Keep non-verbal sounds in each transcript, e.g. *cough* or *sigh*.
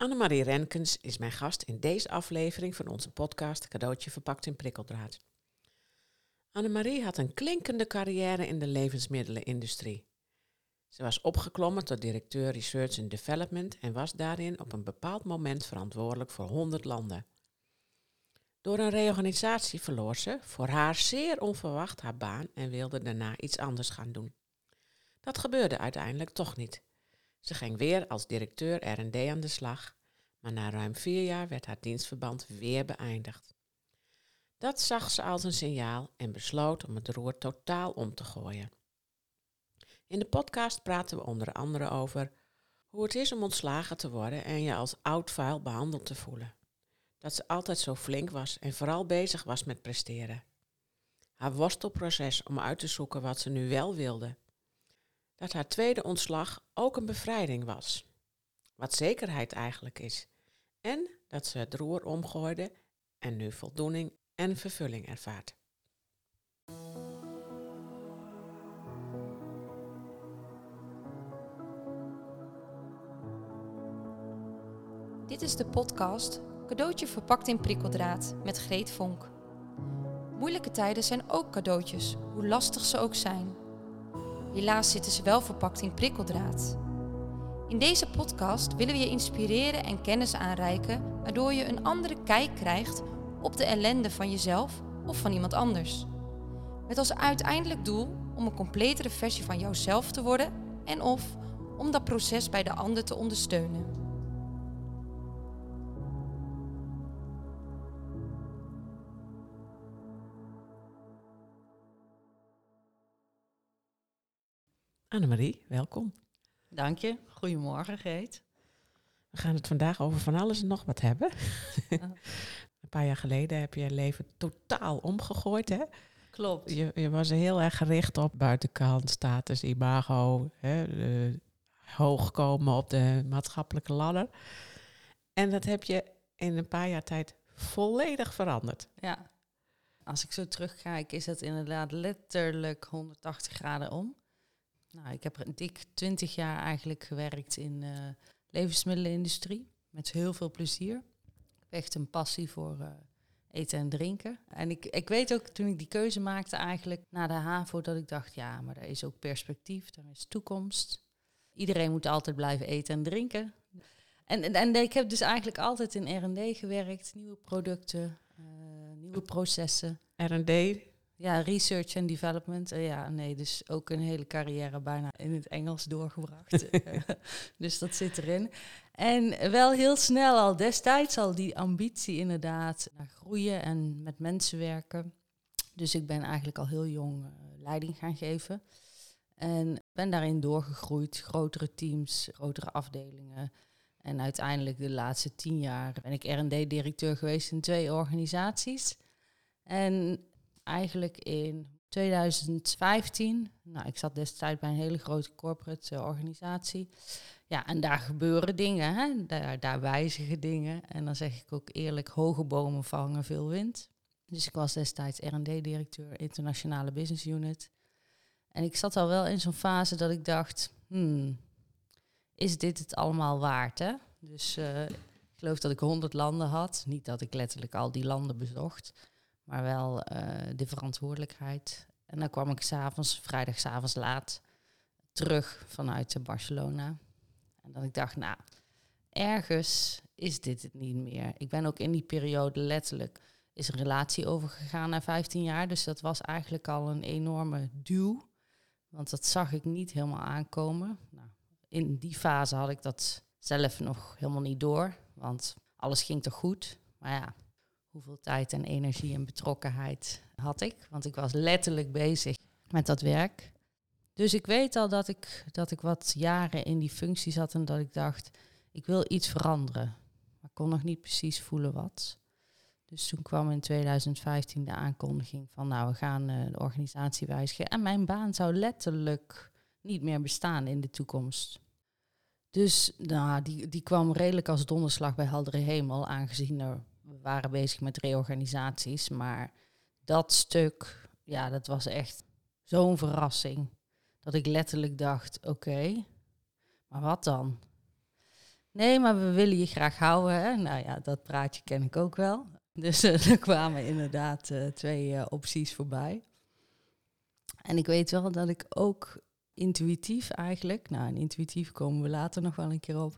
Annemarie Renkens is mijn gast in deze aflevering van onze podcast Cadeautje verpakt in prikkeldraad. Annemarie had een klinkende carrière in de levensmiddelenindustrie. Ze was opgeklommen tot directeur Research and Development en was daarin op een bepaald moment verantwoordelijk voor 100 landen. Door een reorganisatie verloor ze, voor haar zeer onverwacht, haar baan en wilde daarna iets anders gaan doen. Dat gebeurde uiteindelijk toch niet. Ze ging weer als directeur R&D aan de slag, maar na ruim vier jaar werd haar dienstverband weer beëindigd. Dat zag ze als een signaal en besloot om het roer totaal om te gooien. In de podcast praten we onder andere over hoe het is om ontslagen te worden en je als oud vuil behandeld te voelen. Dat ze altijd zo flink was en vooral bezig was met presteren. Haar worstelproces om uit te zoeken wat ze nu wel wilde dat haar tweede ontslag ook een bevrijding was. Wat zekerheid eigenlijk is. En dat ze het roer omgooide en nu voldoening en vervulling ervaart. Dit is de podcast Cadeautje verpakt in prikkeldraad met Greet Vonk. Moeilijke tijden zijn ook cadeautjes, hoe lastig ze ook zijn. Helaas zitten ze wel verpakt in prikkeldraad. In deze podcast willen we je inspireren en kennis aanreiken, waardoor je een andere kijk krijgt op de ellende van jezelf of van iemand anders. Met als uiteindelijk doel om een completere versie van jouzelf te worden en of om dat proces bij de ander te ondersteunen. Annemarie, welkom. Dank je. Goedemorgen, Geet. We gaan het vandaag over van alles en nog wat hebben. *laughs* een paar jaar geleden heb je je leven totaal omgegooid, hè? Klopt. Je, je was heel erg gericht op buitenkant, status, imago, hè, hoog komen op de maatschappelijke ladder. En dat heb je in een paar jaar tijd volledig veranderd. Ja. Als ik zo terugkijk, is dat inderdaad letterlijk 180 graden om. Nou, ik heb dik twintig jaar eigenlijk gewerkt in de uh, levensmiddelenindustrie. Met heel veel plezier. Ik heb echt een passie voor uh, eten en drinken. En ik, ik weet ook toen ik die keuze maakte eigenlijk na de HAVO dat ik dacht, ja, maar er is ook perspectief, er is toekomst. Iedereen moet altijd blijven eten en drinken. En, en, ik heb dus eigenlijk altijd in R&D gewerkt, nieuwe producten, uh, nieuwe processen. R&D, ja, research and development. Uh, ja, nee, dus ook een hele carrière bijna in het Engels doorgebracht. *laughs* *laughs* dus dat zit erin. En wel heel snel al destijds al die ambitie inderdaad naar groeien en met mensen werken. Dus ik ben eigenlijk al heel jong uh, leiding gaan geven. En ben daarin doorgegroeid, grotere teams, grotere afdelingen. En uiteindelijk de laatste tien jaar ben ik R&D-directeur geweest in twee organisaties. En eigenlijk in 2015. Nou, ik zat destijds bij een hele grote corporate uh, organisatie. Ja, en daar gebeuren dingen, hè? Daar, daar wijzigen dingen. En dan zeg ik ook eerlijk, hoge bomen vangen veel wind. Dus ik was destijds R&D-directeur internationale business unit. En ik zat al wel in zo'n fase dat ik dacht, hmm, is dit het allemaal waard? Dus uh, ik geloof dat ik 100 landen had. Niet dat ik letterlijk al die landen bezocht maar wel uh, de verantwoordelijkheid. En dan kwam ik s'avonds, vrijdagavond laat, terug vanuit Barcelona. En dat ik dacht, nou, ergens is dit het niet meer. Ik ben ook in die periode letterlijk, is een relatie overgegaan na 15 jaar. Dus dat was eigenlijk al een enorme duw. Want dat zag ik niet helemaal aankomen. Nou, in die fase had ik dat zelf nog helemaal niet door. Want alles ging toch goed. Maar ja, hoeveel tijd en energie en betrokkenheid had ik. Want ik was letterlijk bezig met dat werk. Dus ik weet al dat ik, dat ik wat jaren in die functie zat en dat ik dacht, ik wil iets veranderen. Maar kon nog niet precies voelen wat. Dus toen kwam in 2015 de aankondiging van, nou, we gaan uh, de organisatie wijzigen. En mijn baan zou letterlijk niet meer bestaan in de toekomst. Dus nou, die, die kwam redelijk als donderslag bij heldere hemel, aangezien er we waren bezig met reorganisaties, maar dat stuk, ja, dat was echt zo'n verrassing. Dat ik letterlijk dacht, oké, maar wat dan? Nee, maar we willen je graag houden. Hè? Nou ja, dat praatje ken ik ook wel. Dus uh, *laughs* er kwamen inderdaad uh, twee uh, opties voorbij. En ik weet wel dat ik ook intuïtief eigenlijk, nou, intuïtief komen we later nog wel een keer op,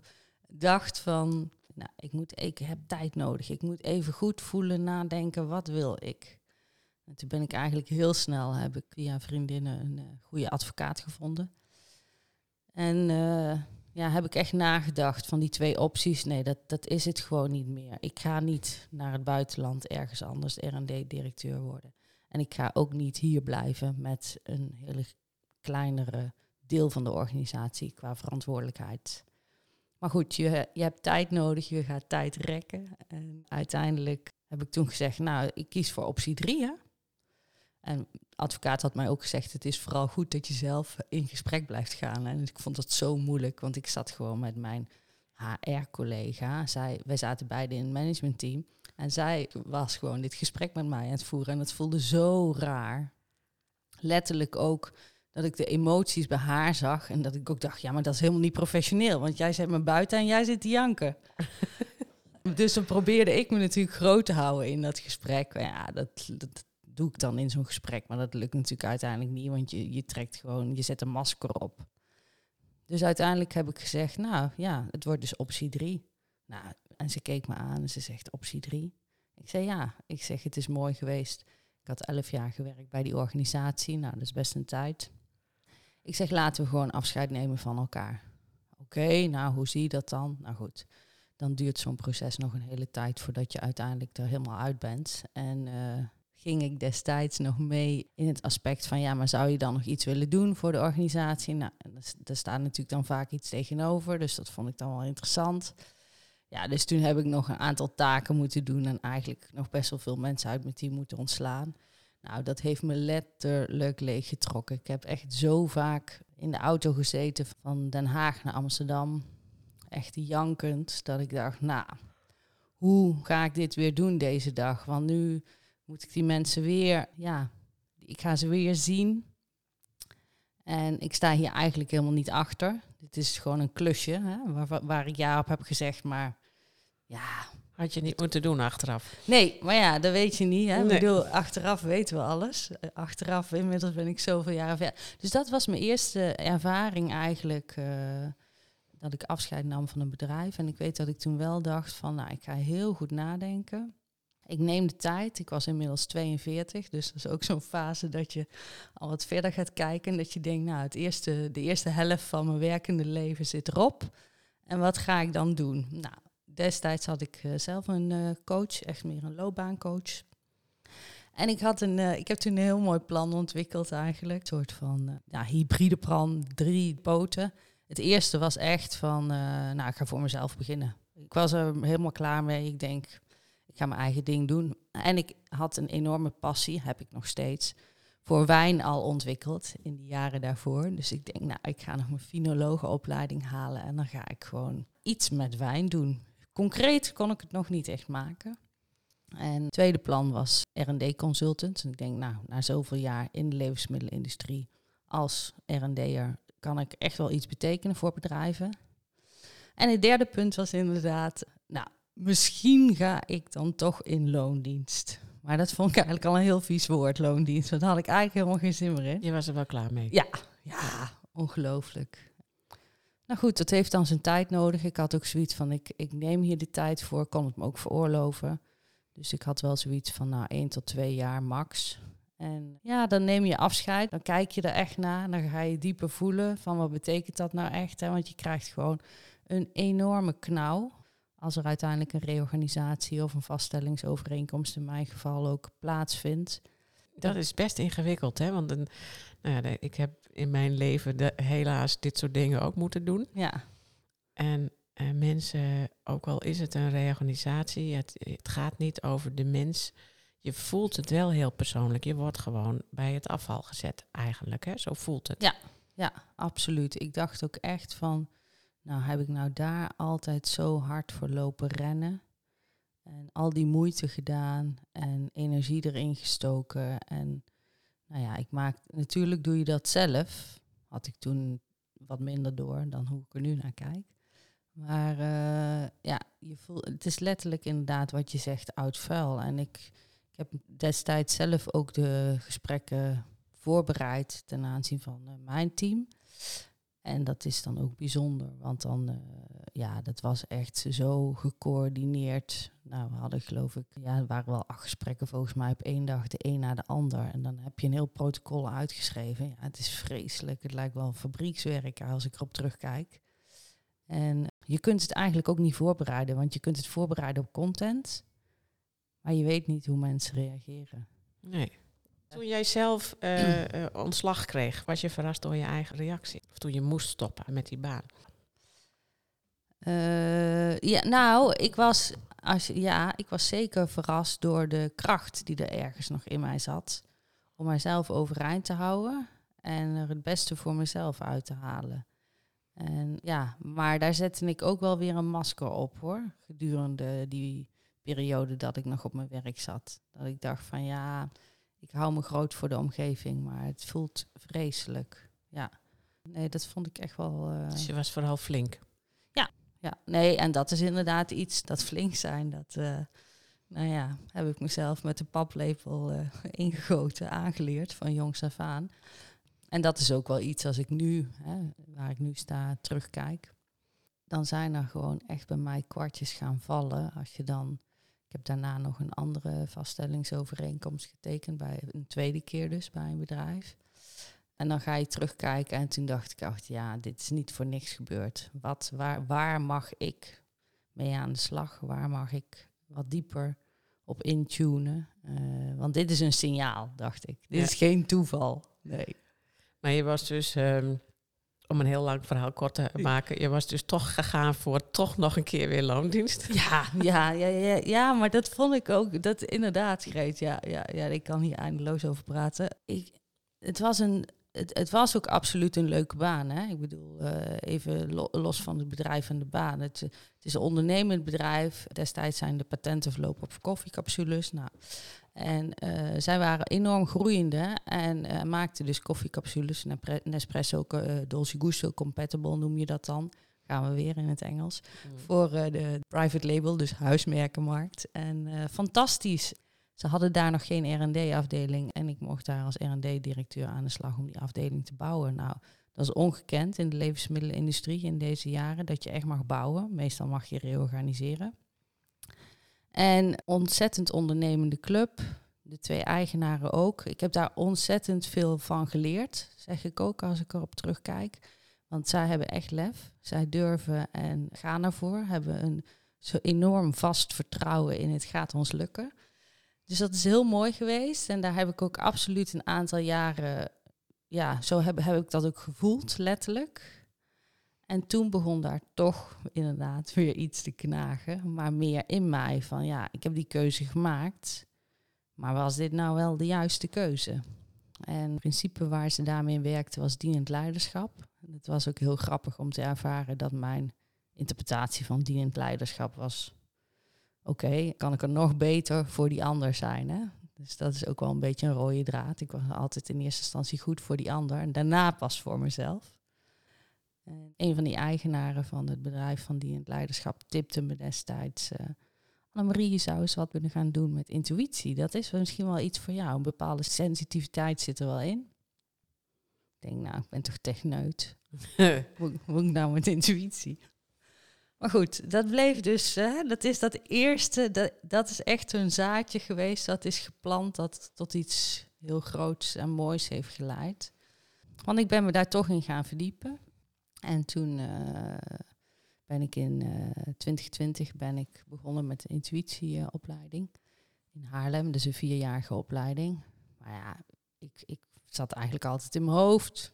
dacht van, nou, ik, moet, ik heb tijd nodig. Ik moet even goed voelen, nadenken, wat wil ik? En toen ben ik eigenlijk heel snel, heb ik via vriendinnen een uh, goede advocaat gevonden. En uh, ja, heb ik echt nagedacht van die twee opties. Nee, dat, dat is het gewoon niet meer. Ik ga niet naar het buitenland ergens anders R&D-directeur worden. En ik ga ook niet hier blijven met een hele kleinere deel van de organisatie qua verantwoordelijkheid. Maar goed, je, je hebt tijd nodig, je gaat tijd rekken. En uiteindelijk heb ik toen gezegd, nou, ik kies voor optie drie. Hè? En de advocaat had mij ook gezegd, het is vooral goed dat je zelf in gesprek blijft gaan. En ik vond dat zo moeilijk, want ik zat gewoon met mijn HR-collega. Zij, wij zaten beide in het managementteam. En zij was gewoon dit gesprek met mij aan het voeren. En het voelde zo raar. Letterlijk ook dat ik de emoties bij haar zag. En dat ik ook dacht, ja, maar dat is helemaal niet professioneel. Want jij zet me buiten en jij zit te janken. *laughs* dus dan probeerde ik me natuurlijk groot te houden in dat gesprek. Maar ja, dat, dat doe ik dan in zo'n gesprek. Maar dat lukt natuurlijk uiteindelijk niet. Want je, je trekt gewoon, je zet een masker op. Dus uiteindelijk heb ik gezegd, nou ja, het wordt dus optie drie. Nou, en ze keek me aan en ze zegt optie drie. Ik zei ja, ik zeg het is mooi geweest. Ik had elf jaar gewerkt bij die organisatie. Nou, dat is best een tijd. Ik zeg laten we gewoon afscheid nemen van elkaar. Oké, nou hoe zie je dat dan? Nou goed, dan duurt zo'n proces nog een hele tijd voordat je uiteindelijk er helemaal uit bent. En uh, ging ik destijds nog mee in het aspect van ja, maar zou je dan nog iets willen doen voor de organisatie? Nou, daar staat natuurlijk dan vaak iets tegenover, dus dat vond ik dan wel interessant. Ja, dus toen heb ik nog een aantal taken moeten doen en eigenlijk nog best wel veel mensen uit mijn team moeten ontslaan. Nou, dat heeft me letterlijk leeggetrokken. Ik heb echt zo vaak in de auto gezeten van Den Haag naar Amsterdam. Echt jankend, dat ik dacht, nou, hoe ga ik dit weer doen deze dag? Want nu moet ik die mensen weer, ja, ik ga ze weer zien. En ik sta hier eigenlijk helemaal niet achter. Dit is gewoon een klusje hè, waar, waar ik ja op heb gezegd, maar ja, had je niet moeten doen achteraf. Nee, maar ja, dat weet je niet. Hè? Nee. Ik bedoel, achteraf weten we alles. Achteraf, inmiddels ben ik zoveel jaren ver. Dus dat was mijn eerste ervaring eigenlijk. Uh, dat ik afscheid nam van een bedrijf. En ik weet dat ik toen wel dacht van, nou, ik ga heel goed nadenken. Ik neem de tijd. Ik was inmiddels 42, dus dat is ook zo'n fase dat je al wat verder gaat kijken. Dat je denkt, nou, het eerste, de eerste helft van mijn werkende leven zit erop. En wat ga ik dan doen? Nou, destijds had ik uh, zelf een uh, coach, echt meer een loopbaancoach. En ik, had een, uh, ik heb toen een heel mooi plan ontwikkeld eigenlijk. Een soort van ja, hybride plan, drie poten. Het eerste was echt van, nou ik ga voor mezelf beginnen. Ik was er helemaal klaar mee. Ik denk, ik ga mijn eigen ding doen. En ik had een enorme passie, heb ik nog steeds, voor wijn al ontwikkeld in die jaren daarvoor. Dus ik denk, nou ik ga nog mijn finologenopleiding halen en dan ga ik gewoon iets met wijn doen. Concreet kon ik het nog niet echt maken. En het tweede plan was R&D consultant. En ik denk, nou, na zoveel jaar in de levensmiddelenindustrie als R&D'er kan ik echt wel iets betekenen voor bedrijven. En het derde punt was inderdaad, nou, misschien ga ik dan toch in loondienst. Maar dat vond ik eigenlijk al een heel vies woord, loondienst. Want daar had ik eigenlijk helemaal geen zin meer in. Je was er wel klaar mee. Ja, ja, ongelooflijk. Nou goed, dat heeft dan zijn tijd nodig. Ik had ook zoiets van, ik, ik neem hier de tijd voor, kan het me ook veroorloven. Dus ik had wel zoiets van, nou, één tot twee jaar max. En ja, dan neem je afscheid, dan kijk je er echt naar, dan ga je dieper voelen van wat betekent dat nou echt. Hè? Want je krijgt gewoon een enorme knauw als er uiteindelijk een reorganisatie of een vaststellingsovereenkomst in mijn geval ook plaatsvindt. Dat is best ingewikkeld, hè? Want een, nou ja, ik heb in mijn leven de, helaas dit soort dingen ook moeten doen. Ja. En, en mensen, ook al is het een reorganisatie, het, het gaat niet over de mens. Je voelt het wel heel persoonlijk. Je wordt gewoon bij het afval gezet, eigenlijk. Hè? Zo voelt het. Ja, ja, absoluut. Ik dacht ook echt van, nou heb ik nou daar altijd zo hard voor lopen rennen. En al die moeite gedaan en energie erin gestoken. En nou ja, ik maak, natuurlijk doe je dat zelf. Had ik toen wat minder door dan hoe ik er nu naar kijk. Maar eh, ja, je voelt, het is letterlijk inderdaad wat je zegt, oud vuil. En ik, ik heb destijds zelf ook de gesprekken voorbereid ten aanzien van eh, mijn team. En dat is dan ook bijzonder, want dan, uh, ja, dat was echt zo gecoördineerd. Nou, we hadden geloof ik, ja, er waren wel acht gesprekken volgens mij op één dag, de een na de ander. En dan heb je een heel protocol uitgeschreven. Ja, het is vreselijk, het lijkt wel fabriekswerk als ik erop terugkijk. En je kunt het eigenlijk ook niet voorbereiden, want je kunt het voorbereiden op content, maar je weet niet hoe mensen reageren. Nee. Toen jij zelf uh, ontslag kreeg, was je verrast door je eigen reactie? Of toen je moest stoppen met die baan? Uh, ja, nou, ik was, als, ja, ik was zeker verrast door de kracht die er ergens nog in mij zat. Om mijzelf overeind te houden en er het beste voor mezelf uit te halen. En ja, maar daar zette ik ook wel weer een masker op hoor. Gedurende die periode dat ik nog op mijn werk zat. Dat ik dacht van ja, ik hou me groot voor de omgeving, maar het voelt vreselijk. Ja, nee, dat vond ik echt wel. Uh... Dus je was vooral flink. Ja, ja, nee, en dat is inderdaad iets, dat flink zijn, dat, uh, nou ja, heb ik mezelf met de paplepel uh, *laughs* ingegoten, aangeleerd van jongs af aan. En dat is ook wel iets als ik nu, hè, waar ik nu sta, terugkijk. Dan zijn er gewoon echt bij mij kwartjes gaan vallen. Als je dan ik heb daarna nog een andere vaststellingsovereenkomst getekend, bij een tweede keer dus bij een bedrijf. En dan ga je terugkijken en toen dacht ik, ach ja, dit is niet voor niks gebeurd. Wat, waar, waar mag ik mee aan de slag? Waar mag ik wat dieper op intunen? Uh, want dit is een signaal, dacht ik. Dit is geen toeval. Nee. Maar je was dus um, om een heel lang verhaal kort te maken, je was dus toch gegaan voor toch nog een keer weer loondienst. *laughs* Ja, ja, ja, ja, ja maar dat vond ik ook, dat inderdaad, Greet. Ja, ja, ja, ik kan hier eindeloos over praten. Ik, het was een, het, het, was ook absoluut een leuke baan. Hè? Ik bedoel, uh, even los van het bedrijf en de baan. Het, het, is een ondernemend bedrijf. Destijds zijn de patenten verlopen op koffiecapsules. Nou, en uh, zij waren enorm groeiende en uh, maakten dus koffiecapsules, Nespresso, uh, Dolce Gusto compatible noem je dat dan. Gaan we weer in het Engels. Mm. Voor de private label, dus huismerkenmarkt. En fantastisch. Ze hadden daar nog geen R&D-afdeling en ik mocht daar als R&D-directeur aan de slag om die afdeling te bouwen. Nou, dat is ongekend in de levensmiddelenindustrie in deze jaren, dat je echt mag bouwen. Meestal mag je reorganiseren. En ontzettend ondernemende club. De twee eigenaren ook. Ik heb daar ontzettend veel van geleerd, zeg ik ook als ik erop terugkijk. Want zij hebben echt lef. Zij durven en gaan ervoor. Hebben een zo enorm vast vertrouwen in het gaat ons lukken. Dus dat is heel mooi geweest. En daar heb ik ook absoluut een aantal jaren, ja, zo heb, heb ik dat ook gevoeld, letterlijk. En toen begon daar toch inderdaad weer iets te knagen, maar meer in mij van ja, ik heb die keuze gemaakt, maar was dit nou wel de juiste keuze? En het principe waar ze daarmee werkte was dienend leiderschap. Het was ook heel grappig om te ervaren dat mijn interpretatie van dienend leiderschap was: oké, kan ik er nog beter voor die ander zijn? Hè? Dus dat is ook wel een beetje een rode draad. Ik was altijd in eerste instantie goed voor die ander en daarna pas voor mezelf. En een van die eigenaren van het bedrijf van die in het leiderschap tipte me destijds. Uh, Annemarie, je zou eens wat kunnen gaan doen met intuïtie. Dat is misschien wel iets voor jou. Een bepaalde sensitiviteit zit er wel in. Ik denk, nou, ik ben toch techneut. *laughs* moet ik nou met intuïtie? Maar goed, dat bleef dus, hè, dat is dat eerste, dat, dat is echt een zaadje geweest. Dat is geplant, dat tot iets heel groots en moois heeft geleid. Want ik ben me daar toch in gaan verdiepen. En toen uh, ben ik in uh, eh, 2020 ben ik begonnen met de intuïtieopleiding in Haarlem. Dus een vierjarige opleiding. Maar ja, ik, ik zat eigenlijk altijd in mijn hoofd.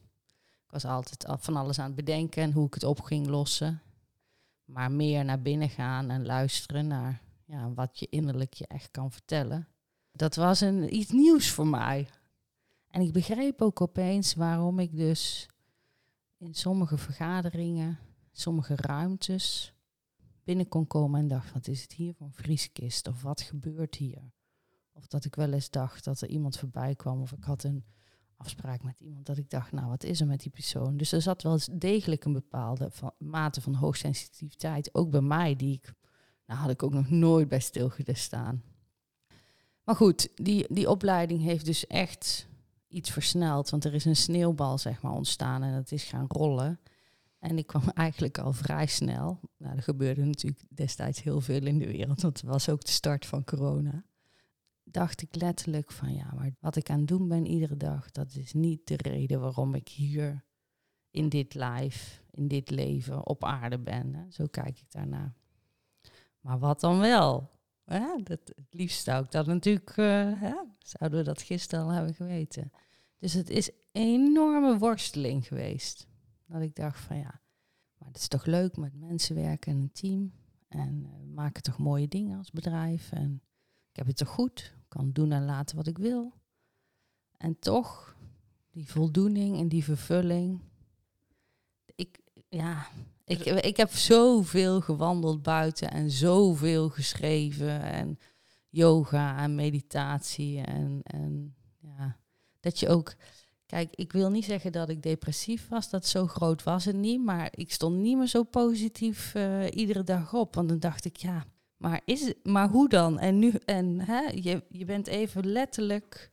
Ik was altijd van alles aan het bedenken en hoe ik het op ging lossen. Maar meer naar binnen gaan en luisteren naar ja, wat je innerlijk je echt kan vertellen. Dat was een, iets nieuws voor mij. En ik begreep ook opeens waarom ik dus in sommige vergaderingen, sommige ruimtes binnen kon komen en dacht, wat is het hier voor een vrieskist? Of wat gebeurt hier? Of dat ik wel eens dacht dat er iemand voorbij kwam of ik had een afspraak met iemand dat ik dacht, nou wat is er met die persoon? Dus er zat wel degelijk een bepaalde van, mate van hoogsensitiviteit, ook bij mij, die ik, nou had ik ook nog nooit bij stilgestaan. Maar goed, die, die opleiding heeft dus echt iets versneld, want er is een sneeuwbal zeg maar ontstaan en dat is gaan rollen. En ik kwam *laughs* eigenlijk al vrij snel. Nou, er gebeurde natuurlijk destijds heel veel in de wereld, want het was ook de start van corona. Dacht ik letterlijk van ja, maar wat ik aan het doen ben iedere dag, dat is niet de reden waarom ik hier in dit life, in dit leven op aarde ben. Hè. Zo kijk ik daarna. Maar wat dan wel? Ja, dat, het liefst zou ik dat natuurlijk, uh, zouden we dat gisteren al hebben geweten. Dus het is enorme worsteling geweest. Dat ik dacht van ja, maar het is toch leuk met mensen werken en een team. En uh, maken toch mooie dingen als bedrijf. En ik heb het toch goed. Kan doen en laten wat ik wil. En toch, die voldoening en die vervulling. Ik, ja, ik, ik heb zoveel gewandeld buiten en zoveel geschreven. En yoga en meditatie. En, en ja, dat je ook Kijk, ik wil niet zeggen dat ik depressief was, dat zo groot was het niet, maar ik stond niet meer zo positief uh, iedere dag op. Want dan dacht ik, ja, maar, is het, maar hoe dan? En nu, en hè, je, je bent even letterlijk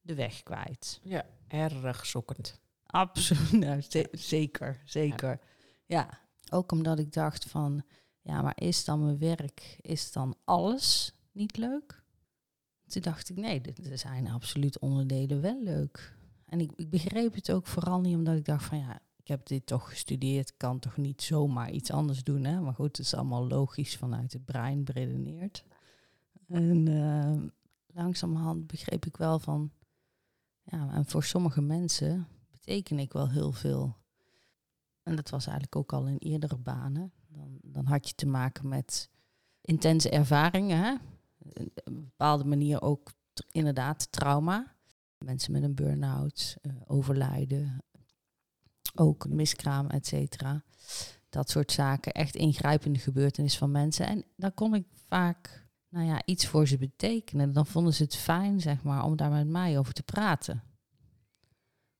de weg kwijt. Ja, erg zoekend. Absoluut, *laughs* nou, zeker, zeker. Ja. ja, ook omdat ik dacht van, ja, maar is dan mijn werk, is dan alles niet leuk? Toen dacht ik, nee, er zijn absoluut onderdelen wel leuk. En ik, ik begreep het ook vooral niet omdat ik dacht van ja, ik heb dit toch gestudeerd, kan toch niet zomaar iets anders doen. Hè? Maar goed, het is allemaal logisch vanuit het brein beredeneerd. En uh, langzamerhand begreep ik wel van, ja, en voor sommige mensen beteken ik wel heel veel. En dat was eigenlijk ook al in eerdere banen. Dan, dan had je te maken met intense ervaringen. Op een bepaalde manier ook inderdaad trauma mensen met een burn-out, uh, overlijden, ook miskraam, et cetera. Dat soort zaken, echt ingrijpende gebeurtenissen van mensen. En daar kon ik vaak nou ja, iets voor ze betekenen. Dan vonden ze het fijn, zeg maar, om daar met mij over te praten.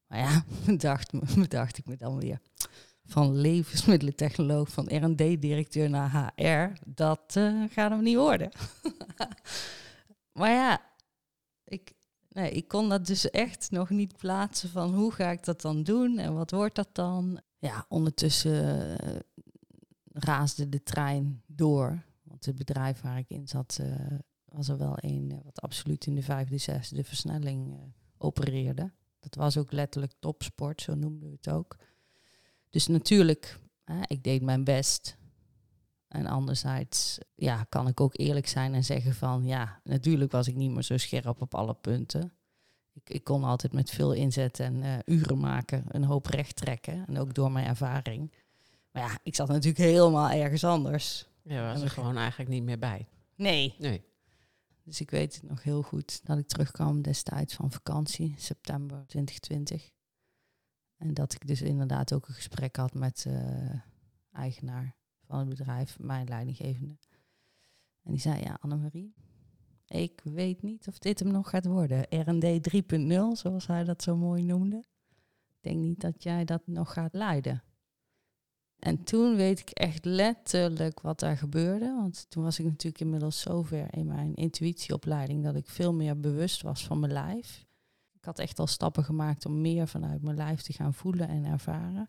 Maar ja, *laughs* dacht, *laughs* dacht ik me dan weer. Van levensmiddelentechnoloog, van R&D-directeur naar HR, dat uh, gaat hem niet worden. *laughs* maar ja, ik, nee, ik kon dat dus echt nog niet plaatsen van hoe ga ik dat dan doen en wat wordt dat dan. Ja, ondertussen uh, raasde de trein door. Want het bedrijf waar ik in zat, uh, was er wel een wat absoluut in de vijfde, zesde versnelling opereerde. Dat was ook letterlijk topsport, zo noemden we het ook. Dus natuurlijk, ik deed mijn best. En anderzijds ja, kan ik ook eerlijk zijn en zeggen van ja, natuurlijk was ik niet meer zo scherp op alle punten. Ik, ik kon altijd met veel inzet en uh, uren maken, een hoop recht trekken. En ook door mijn ervaring. Maar ja, ik zat natuurlijk helemaal ergens anders. Ja, was er gewoon eigenlijk niet meer bij. Nee. Nee. Dus ik weet het nog heel goed dat ik terugkwam destijds van vakantie, september 2020. En dat ik dus inderdaad ook een gesprek had met uh, eigenaar van het bedrijf, mijn leidinggevende. En die zei, ja, Annemarie, ik weet niet of dit hem nog gaat worden. R&D 3.0, zoals hij dat zo mooi noemde. Ik denk niet dat jij dat nog gaat leiden. En toen weet ik echt letterlijk wat daar gebeurde. Want toen was ik natuurlijk inmiddels zover in mijn intuïtieopleiding dat ik veel meer bewust was van mijn lijf. Ik had echt al stappen gemaakt om meer vanuit mijn lijf te gaan voelen en ervaren.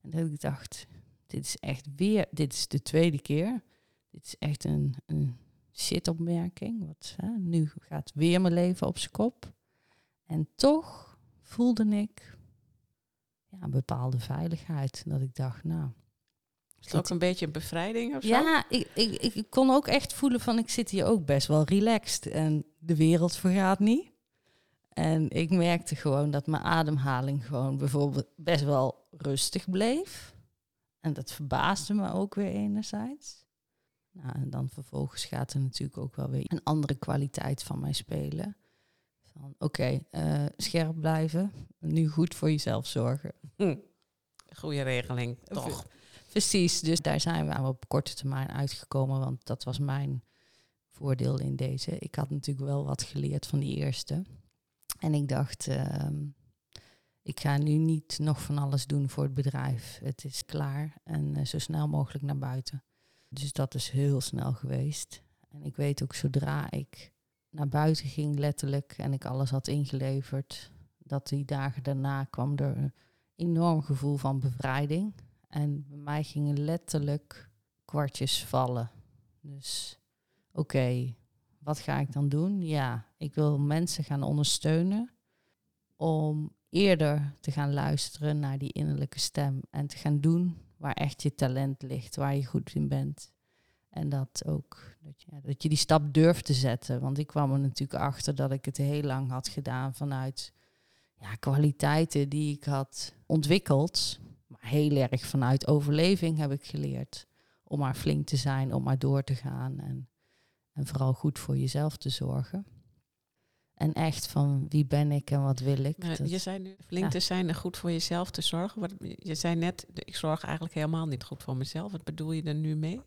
En dat ik dacht, dit is echt weer, dit is de tweede keer. Dit is echt een, een shitopmerking. Wat, hè, nu gaat weer mijn leven op zijn kop. En toch voelde ik ja, een bepaalde veiligheid. Dat ik dacht, nou... Is het ook een beetje een bevrijding of zo? Ja, ik, ik, ik kon ook echt voelen van ik zit hier ook best wel relaxed. En de wereld vergaat niet. En ik merkte gewoon dat mijn ademhaling gewoon bijvoorbeeld best wel rustig bleef. En dat verbaasde me ook weer enerzijds. Nou, en dan vervolgens gaat er natuurlijk ook wel weer een andere kwaliteit van mij spelen. Van oké, eh, scherp blijven, nu goed voor jezelf zorgen. Hm. Goede regeling, toch? Precies, dus daar zijn we op korte termijn uitgekomen, want dat was mijn voordeel in deze. Ik had natuurlijk wel wat geleerd van die eerste. En ik dacht, uh, ik ga nu niet nog van alles doen voor het bedrijf. Het is klaar en eh, zo snel mogelijk naar buiten. Dus dat is heel snel geweest. En ik weet ook zodra ik naar buiten ging, letterlijk, en ik alles had ingeleverd, dat die dagen daarna kwam er een enorm gevoel van bevrijding. En bij mij gingen letterlijk kwartjes vallen. Dus oké, wat ga ik dan doen? Ja, ik wil mensen gaan ondersteunen om eerder te gaan luisteren naar die innerlijke stem en te gaan doen waar echt je talent ligt, waar je goed in bent. En dat ook, dat je, dat je die stap durft te zetten. Want ik kwam er natuurlijk achter dat ik het heel lang had gedaan vanuit ja, kwaliteiten die ik had ontwikkeld. Maar heel erg vanuit overleving heb ik geleerd. Om maar flink te zijn, om maar door te gaan. En, en vooral goed voor jezelf te zorgen. En echt van wie ben ik en wat wil ik. Nou, je zei nu flink te zijn en goed voor jezelf te zorgen. Wat, je zei net, ik zorg eigenlijk helemaal niet goed voor mezelf. Wat bedoel je er nu mee?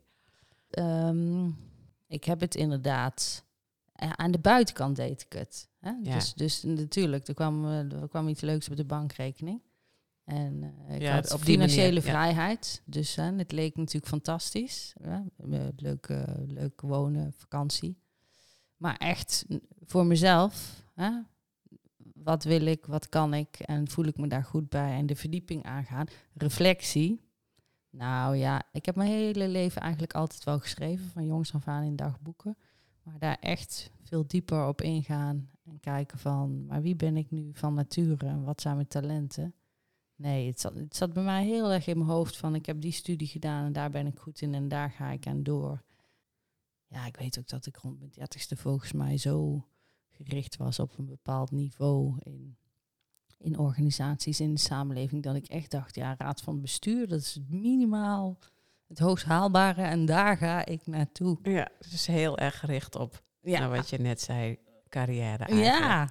Um, ik heb het inderdaad. Aan de buitenkant deed ik het. Hè? Ja. Dus, dus natuurlijk, er kwam, er kwam iets leuks op de bankrekening. En uh, ik ja, had op financiële vrijheid. Dus het leek natuurlijk fantastisch. Ja, leuk, uh, leuk wonen, vakantie. Maar echt voor mezelf. Hè? Wat wil ik, wat kan ik en voel ik me daar goed bij en de verdieping aangaan. Reflectie. Nou ja, ik heb mijn hele leven eigenlijk altijd wel geschreven, van jongs af aan in dagboeken. Maar daar echt veel dieper op ingaan en kijken van, maar wie ben ik nu van nature en wat zijn mijn talenten? Nee, het zat, het zat bij mij heel erg in mijn hoofd van, ik heb die studie gedaan en daar ben ik goed in en daar ga ik aan door ja, ik weet ook dat ik rond mijn dertigste volgens mij zo gericht was op een bepaald niveau in, in organisaties, in de samenleving, dat ik echt dacht, ja, raad van bestuur, dat is minimaal het hoogst haalbare en daar ga ik naartoe. Ja, dus heel erg gericht op ja. nou, wat je net zei, carrière eigenlijk. Ja.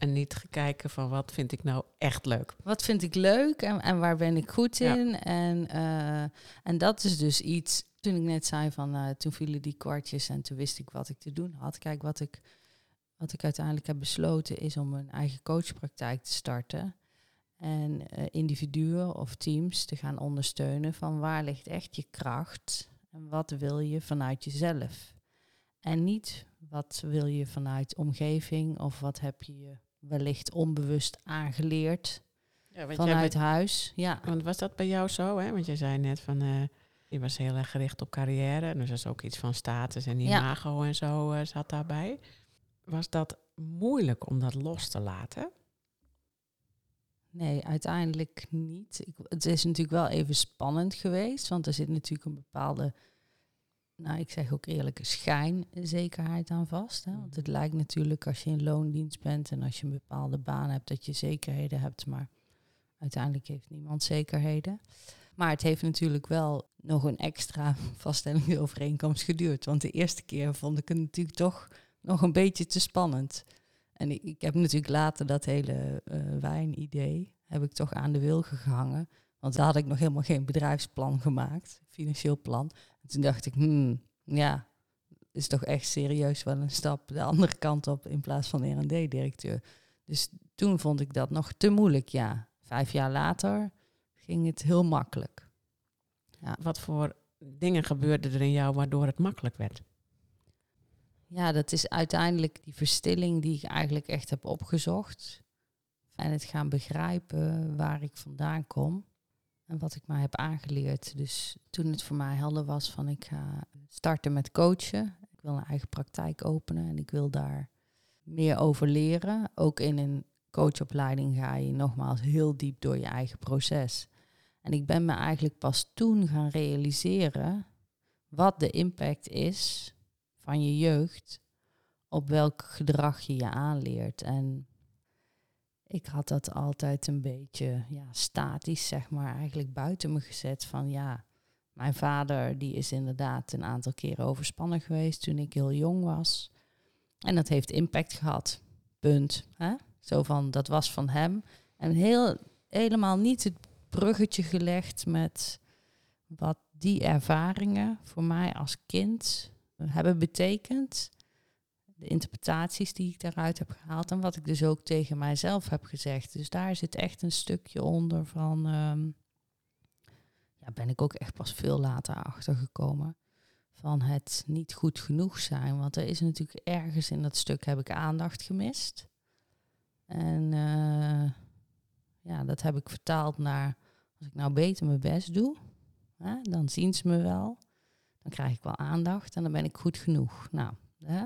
En niet gekijken van wat vind ik nou echt leuk. Wat vind ik leuk en, en waar ben ik goed in? En, uh, en dat is dus iets toen ik net zei van, uh, toen vielen die kwartjes en toen wist ik wat ik te doen had. Kijk, wat ik, wat ik uiteindelijk heb besloten is om een eigen coachpraktijk te starten. En uh, individuen of teams te gaan ondersteunen van waar ligt echt je kracht en wat wil je vanuit jezelf. En niet wat wil je vanuit omgeving of wat heb je wellicht onbewust aangeleerd ja, vanuit huis. Ja. Want was dat bij jou zo? Hè? Want je zei net van uh, je was heel erg gericht op carrière. Dus dat is ook iets van status en imago ja. en zo uh, zat daarbij. Was dat moeilijk om dat los te laten? Nee, uiteindelijk niet. Ik, het is natuurlijk wel even spannend geweest, want er zit natuurlijk een bepaalde, nou ik zeg ook eerlijke schijnzekerheid aan vast. Hè? Want het lijkt natuurlijk als je in loondienst bent en als je een bepaalde baan hebt, dat je zekerheden hebt, maar uiteindelijk heeft niemand zekerheden. Maar het heeft natuurlijk wel nog een extra *laughs* vaststellingsovereenkomst geduurd. Want de eerste keer vond ik het natuurlijk toch nog een beetje te spannend. En ik, ik heb natuurlijk later dat hele uh, wijnidee heb ik toch aan de wilgen gehangen. Want daar had ik nog helemaal geen bedrijfsplan gemaakt, financieel plan. En toen dacht ik, hmm, ja, is toch echt serieus wel een stap de andere kant op in plaats van R&D-directeur. Dus toen vond ik dat nog te moeilijk, ja. Vijf jaar later ging het heel makkelijk. Ja. Wat voor dingen gebeurden er in jou waardoor het makkelijk werd? Ja, dat is uiteindelijk die verstilling die ik eigenlijk echt heb opgezocht. En het gaan begrijpen waar ik vandaan kom en wat ik mij heb aangeleerd. Dus toen het voor mij helder was van ik ga starten met coachen. Ik wil een eigen praktijk openen en ik wil daar meer over leren. Ook in een coachopleiding ga je nogmaals heel diep door je eigen proces. En ik ben me eigenlijk pas toen gaan realiseren wat de impact is van je jeugd op welk gedrag je je aanleert. En ik had dat altijd een beetje ja, statisch, zeg maar, eigenlijk buiten me gezet van ja, mijn vader die is inderdaad een aantal keren overspannen geweest toen ik heel jong was. En dat heeft impact gehad. Punt. Hè? Zo van, dat was van hem. En heel, helemaal niet het bruggetje gelegd met wat die ervaringen voor mij als kind hebben betekend. De interpretaties die ik daaruit heb gehaald en wat ik dus ook tegen mijzelf heb gezegd. Dus daar zit echt een stukje onder van, ehm, ja, ben ik ook echt pas veel later achtergekomen van het niet goed genoeg zijn. Want er is natuurlijk ergens in dat stuk heb ik aandacht gemist. En uh, ja, dat heb ik vertaald naar als ik nou beter mijn best doe, hè, dan zien ze me wel. Dan krijg ik wel aandacht en dan ben ik goed genoeg. Nou, hè,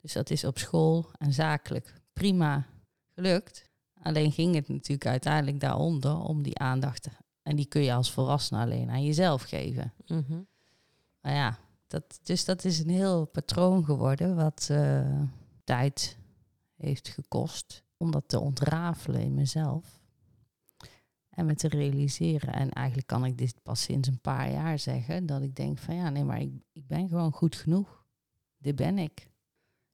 dus dat is op school en zakelijk prima gelukt. Alleen ging het natuurlijk uiteindelijk daaronder om die aandacht. En die kun je als volwassene alleen aan jezelf geven. Mm Maar ja, dat, dus dat is een heel patroon geworden wat uh, tijd heeft gekost om dat te ontrafelen in mezelf. En me te realiseren. En eigenlijk kan ik dit pas sinds een paar jaar zeggen. Dat ik denk van ja, nee, maar ik, ik ben gewoon goed genoeg. Dit ben ik.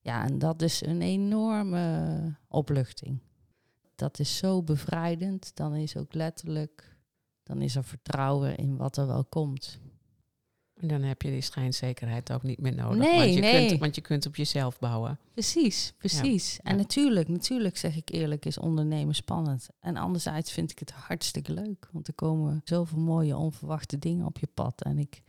Ja, en dat is een enorme opluchting. Dat is zo bevrijdend. Dan is ook letterlijk, dan is er vertrouwen in wat er wel komt. En dan heb je die schijnzekerheid ook niet meer nodig. Nee, want, je nee. Kunt, want je kunt op jezelf bouwen. Precies, precies. En natuurlijk, natuurlijk zeg ik eerlijk, is ondernemen spannend. En anderzijds vind ik het hartstikke leuk. Want er komen zoveel mooie onverwachte dingen op je pad. En ik,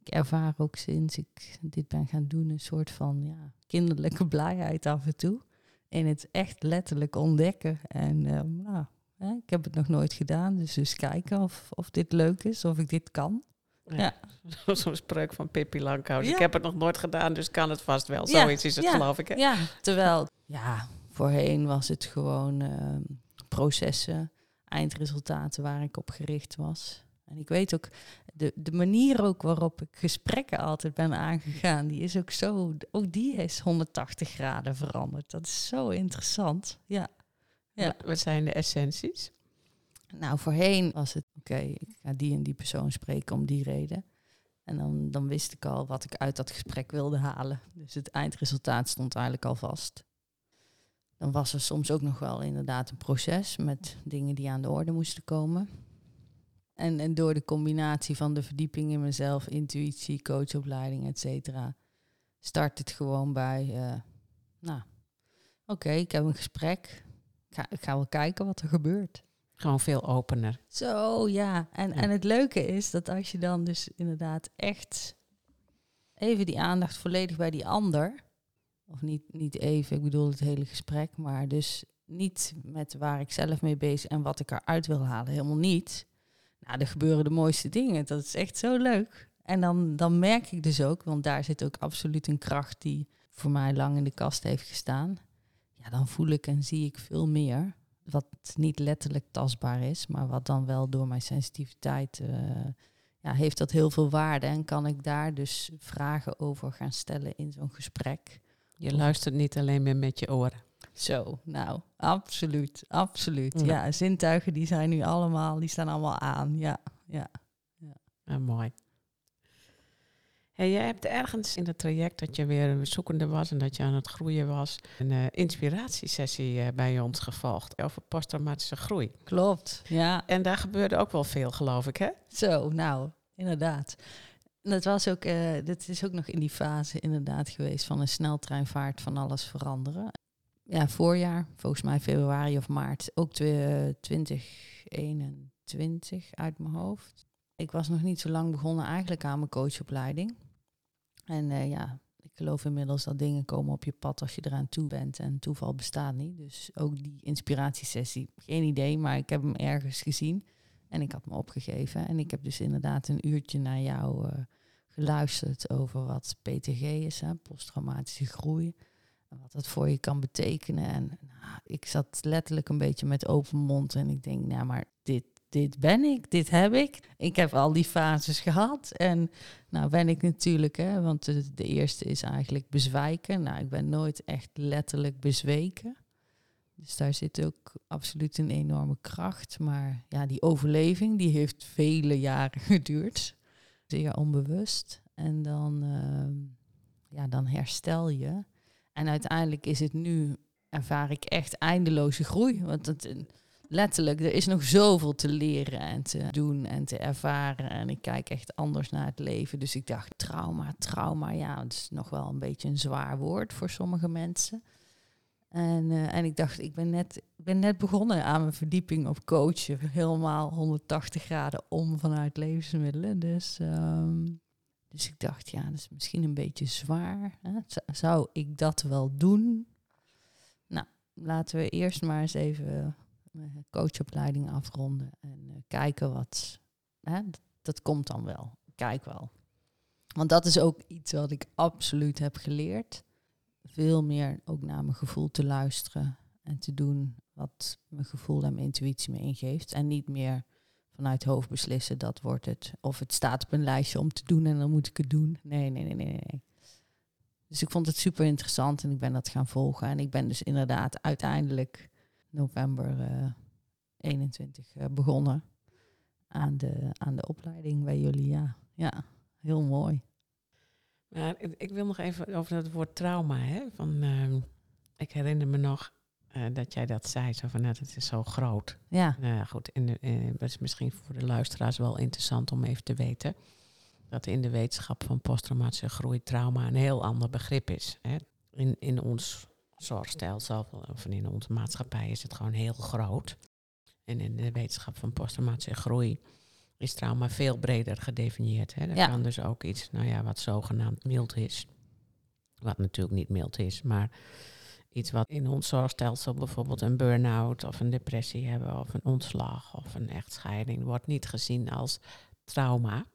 ik ervaar ook sinds ik dit ben gaan doen een soort van ja, kinderlijke blijheid af en toe. In het echt letterlijk ontdekken. En um, nou, hè, ik heb het nog nooit gedaan. Dus dus kijken of, of dit leuk is, of ik dit kan. Ja. *laughs* Zo'n spreuk van Pippi Langkous. Ik heb het nog nooit gedaan, dus kan het vast wel. Zoiets is het, geloof ik. Hè? Ja, terwijl, ja, voorheen was het gewoon uh, processen, eindresultaten waar ik op gericht was. En ik weet ook, de, de manier ook waarop ik gesprekken altijd ben aangegaan, die is ook zo, ook die is 180 graden veranderd. Dat is zo interessant. Ja. ja. Wat zijn de essenties? Nou, voorheen was het, oké, ik ga die en die persoon spreken om die reden. En dan, dan wist ik al wat ik uit dat gesprek wilde halen. Dus het eindresultaat stond eigenlijk al vast. Dan was er soms ook nog wel inderdaad een proces met dingen die aan de orde moesten komen. En, en door de combinatie van de verdieping in mezelf, intuïtie, coachopleiding, et cetera, start het gewoon bij, uh, nou, oké, ik heb een gesprek. Ik ga, ik ga wel kijken wat er gebeurt. Gewoon veel opener. Zo, ja. En, en het leuke is dat als je dan dus inderdaad echt even die aandacht volledig bij die ander, of niet, niet even, ik bedoel het hele gesprek, maar dus niet met waar ik zelf mee bezig en wat ik eruit wil halen, helemaal niet. Nou, er gebeuren de mooiste dingen. Dat is echt zo leuk. En dan, dan merk ik dus ook, want daar zit ook absoluut een kracht die voor mij lang in de kast heeft gestaan. Ja, dan voel ik en zie ik veel meer wat niet letterlijk tastbaar is, maar wat dan wel door mijn sensitiviteit uh, ja, heeft dat heel veel waarde en kan ik daar dus vragen over gaan stellen in zo'n gesprek. Je luistert niet alleen meer met je oren. Zo, nou, absoluut, absoluut. Ja, zintuigen die zijn nu allemaal, die staan allemaal aan. Ja, ja. ja. Mooi. Hey, jij hebt ergens in het traject dat je weer een zoekende was en dat je aan het groeien was, een uh, inspiratiesessie uh, bij ons gevolgd over posttraumatische groei. Klopt, ja. En daar gebeurde ook wel veel, geloof ik, hè? Zo, nou, inderdaad. Dat was ook, uh, dat is ook nog in die fase inderdaad geweest van een sneltreinvaart van alles veranderen. Ja, voorjaar, volgens mij februari of maart, ook 2021 uit mijn hoofd. Ik was nog niet zo lang begonnen eigenlijk aan mijn coachopleiding. En uh, ja, ik geloof inmiddels dat dingen komen op je pad als je eraan toe bent. En toeval bestaat niet. Dus ook die inspiratiesessie, geen idee, maar ik heb hem ergens gezien. En ik had me opgegeven. En ik heb dus inderdaad een uurtje naar jou uh, geluisterd over wat PTG is, posttraumatische groei. Wat dat voor je kan betekenen. En nou, ik zat letterlijk een beetje met open mond. En ik denk, nou, maar dit, dit ben ik, dit heb ik. Ik heb al die fases gehad. En nou ben ik natuurlijk, hè, want de, eerste is eigenlijk bezwijken. Nou, ik ben nooit echt letterlijk bezweken. Dus daar zit ook absoluut een enorme kracht. Maar ja, die overleving, die heeft vele jaren *laughs* geduurd. Zeer onbewust. En dan, uh, ja, dan herstel je. En uiteindelijk is het nu, ervaar ik echt eindeloze groei. Want het, letterlijk, er is nog zoveel te leren en te doen en te ervaren. En ik kijk echt anders naar het leven. Dus ik dacht, trauma, trauma, ja, het is nog wel een beetje een zwaar woord voor sommige mensen. En, eh, en ik dacht, ik ben net, ben net begonnen aan mijn verdieping op coachen. Helemaal 180 graden om vanuit levensmiddelen. Dus, ehm, dus ik dacht, ja, dat is misschien een beetje zwaar. Hè? Zou ik dat wel doen? Nou, laten we eerst maar eens even mijn coachopleiding afronden. En eh, kijken wat... Hè? Dat, dat komt dan wel. Kijk wel. Want dat is ook iets wat ik absoluut heb geleerd veel meer ook naar mijn gevoel te luisteren en te doen wat mijn gevoel en mijn intuïtie me ingeeft. En niet meer vanuit hoofd beslissen, dat wordt het. Of het staat op een lijstje om te doen en dan moet ik het doen. Nee, nee, nee, nee, nee. Dus ik vond het super interessant en ik ben dat gaan volgen. En ik ben dus inderdaad uiteindelijk november eh 21 eh, begonnen aan de, aan de opleiding bij jullie. Ja, ja heel mooi. Maar ik- wil nog even over het woord trauma. Hè? Van, ehm, ik herinner me nog eh, dat jij dat zei, zo van, nou, het is zo groot. Ja, Nou ja, goed, in de, eh, dat is misschien voor de luisteraars wel interessant om even te weten. Dat in de wetenschap van posttraumatische groei trauma een heel ander begrip is. Hè? In, in ons zorgstelsel of in onze maatschappij is het gewoon heel groot. En in de wetenschap van posttraumatische groei is trauma veel breder gedefinieerd. Hè? Dat Ja. kan dus ook iets, nou ja, wat zogenaamd mild is. Wat natuurlijk niet mild is, maar iets wat in ons zorgstelsel bijvoorbeeld een burn-out of een depressie hebben of een ontslag of een echtscheiding wordt niet gezien als trauma.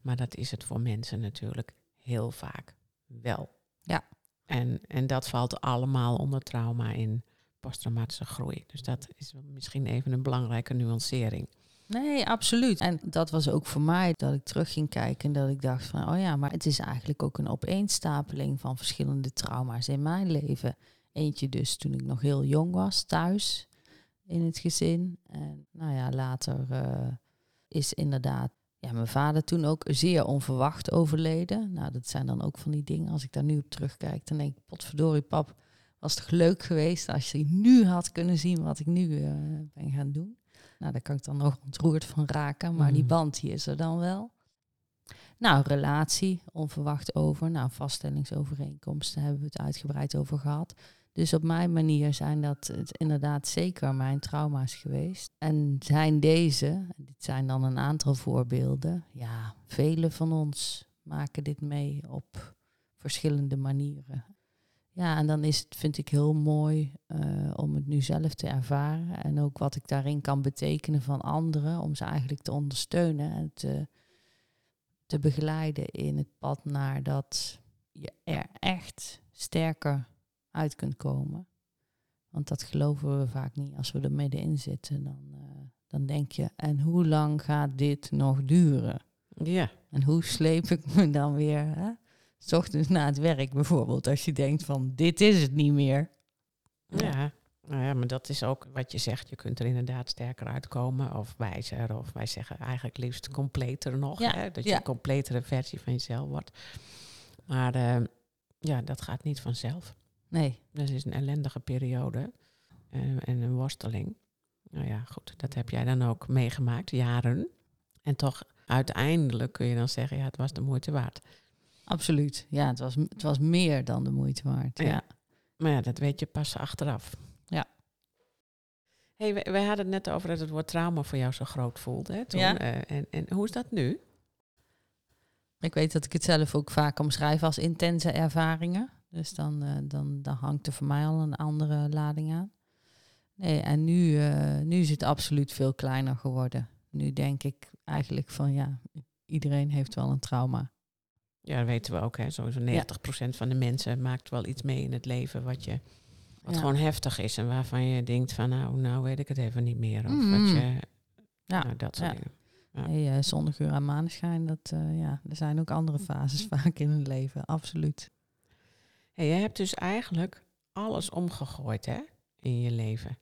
Maar dat is het voor mensen natuurlijk heel vaak wel. Ja. En, en dat valt allemaal onder trauma in posttraumatische groei. Dus dat is misschien even een belangrijke nuancering. Nee, absoluut. En dat was ook voor mij dat ik terug ging kijken en dat ik dacht van, oh ja, maar het is eigenlijk ook een opeenstapeling van verschillende trauma's in mijn leven. Eentje dus toen ik nog heel jong was, thuis in het gezin. En nou ja, later eh, is inderdaad ja, mijn vader toen ook zeer onverwacht overleden. Nou, dat zijn dan ook van die dingen. Als ik daar nu op terugkijk, dan denk ik, potverdorie pap, was toch leuk geweest als je nu had kunnen zien wat ik nu eh, ben gaan doen. Nou, daar kan ik dan nog ontroerd van raken, maar die Mm. band die is er dan wel. Nou, relatie, onverwacht over. Nou, vaststellingsovereenkomsten hebben we het uitgebreid over gehad. Dus op mijn manier zijn dat het inderdaad zeker mijn trauma's geweest. En zijn deze, dit zijn dan een aantal voorbeelden. Ja, vele van ons maken dit mee op verschillende manieren. Ja, en dan is het, vind ik heel mooi eh, om nu zelf te ervaren. En ook wat ik daarin kan betekenen van anderen. Om ze eigenlijk te ondersteunen en te, te begeleiden in het pad naar dat je er echt sterker uit kunt komen. Want dat geloven we vaak niet. Als we er middenin zitten, dan, eh, dan denk je, en hoe lang gaat dit nog duren? Ja, En hoe sleep ik me dan weer, hè? 's ochtends na het werk bijvoorbeeld, als je denkt van, dit is het niet meer. ja. Nou ja, maar dat is ook wat je zegt. Je kunt er inderdaad sterker uitkomen of wijzer. Of wij zeggen eigenlijk liefst completer nog. Ja, Hè? Dat je ja. een completere versie van jezelf wordt. Maar eh, ja, dat gaat niet vanzelf. Nee, Dat is een ellendige periode en, en een worsteling. Nou ja, goed, dat heb jij dan ook meegemaakt, jaren. En toch, uiteindelijk kun je dan zeggen, ja, het was de moeite waard. absoluut. Ja, het was, het was meer dan de moeite waard. Ja. Ja. Maar ja, dat weet je pas achteraf. Hey, wij, wij hadden het net over dat het woord trauma voor jou zo groot voelde. Hè, toen. Ja. Eh, en, en hoe is dat nu? Ik weet dat ik het zelf ook vaak omschrijf als intense ervaringen. Dus dan, eh, dan, dan hangt er voor mij al een andere lading aan. Nee, en nu, eh, nu is het absoluut veel kleiner geworden. Nu denk ik eigenlijk van ja, iedereen heeft wel een trauma. Ja, dat weten we ook. Hè. Sowieso 90% van de mensen maakt wel iets mee in het leven wat, je, wat gewoon heftig is. En waarvan je denkt van, nou, nou weet ik het even niet meer. Of Mm. wat je, Ja, nou, dat soort dingen. Ja. Hey, uur aan maneschijn, dat, eh, ja, er zijn ook andere *laughs* fases vaak in het leven, absoluut. Hey, jij hebt dus eigenlijk alles omgegooid hè, in je leven.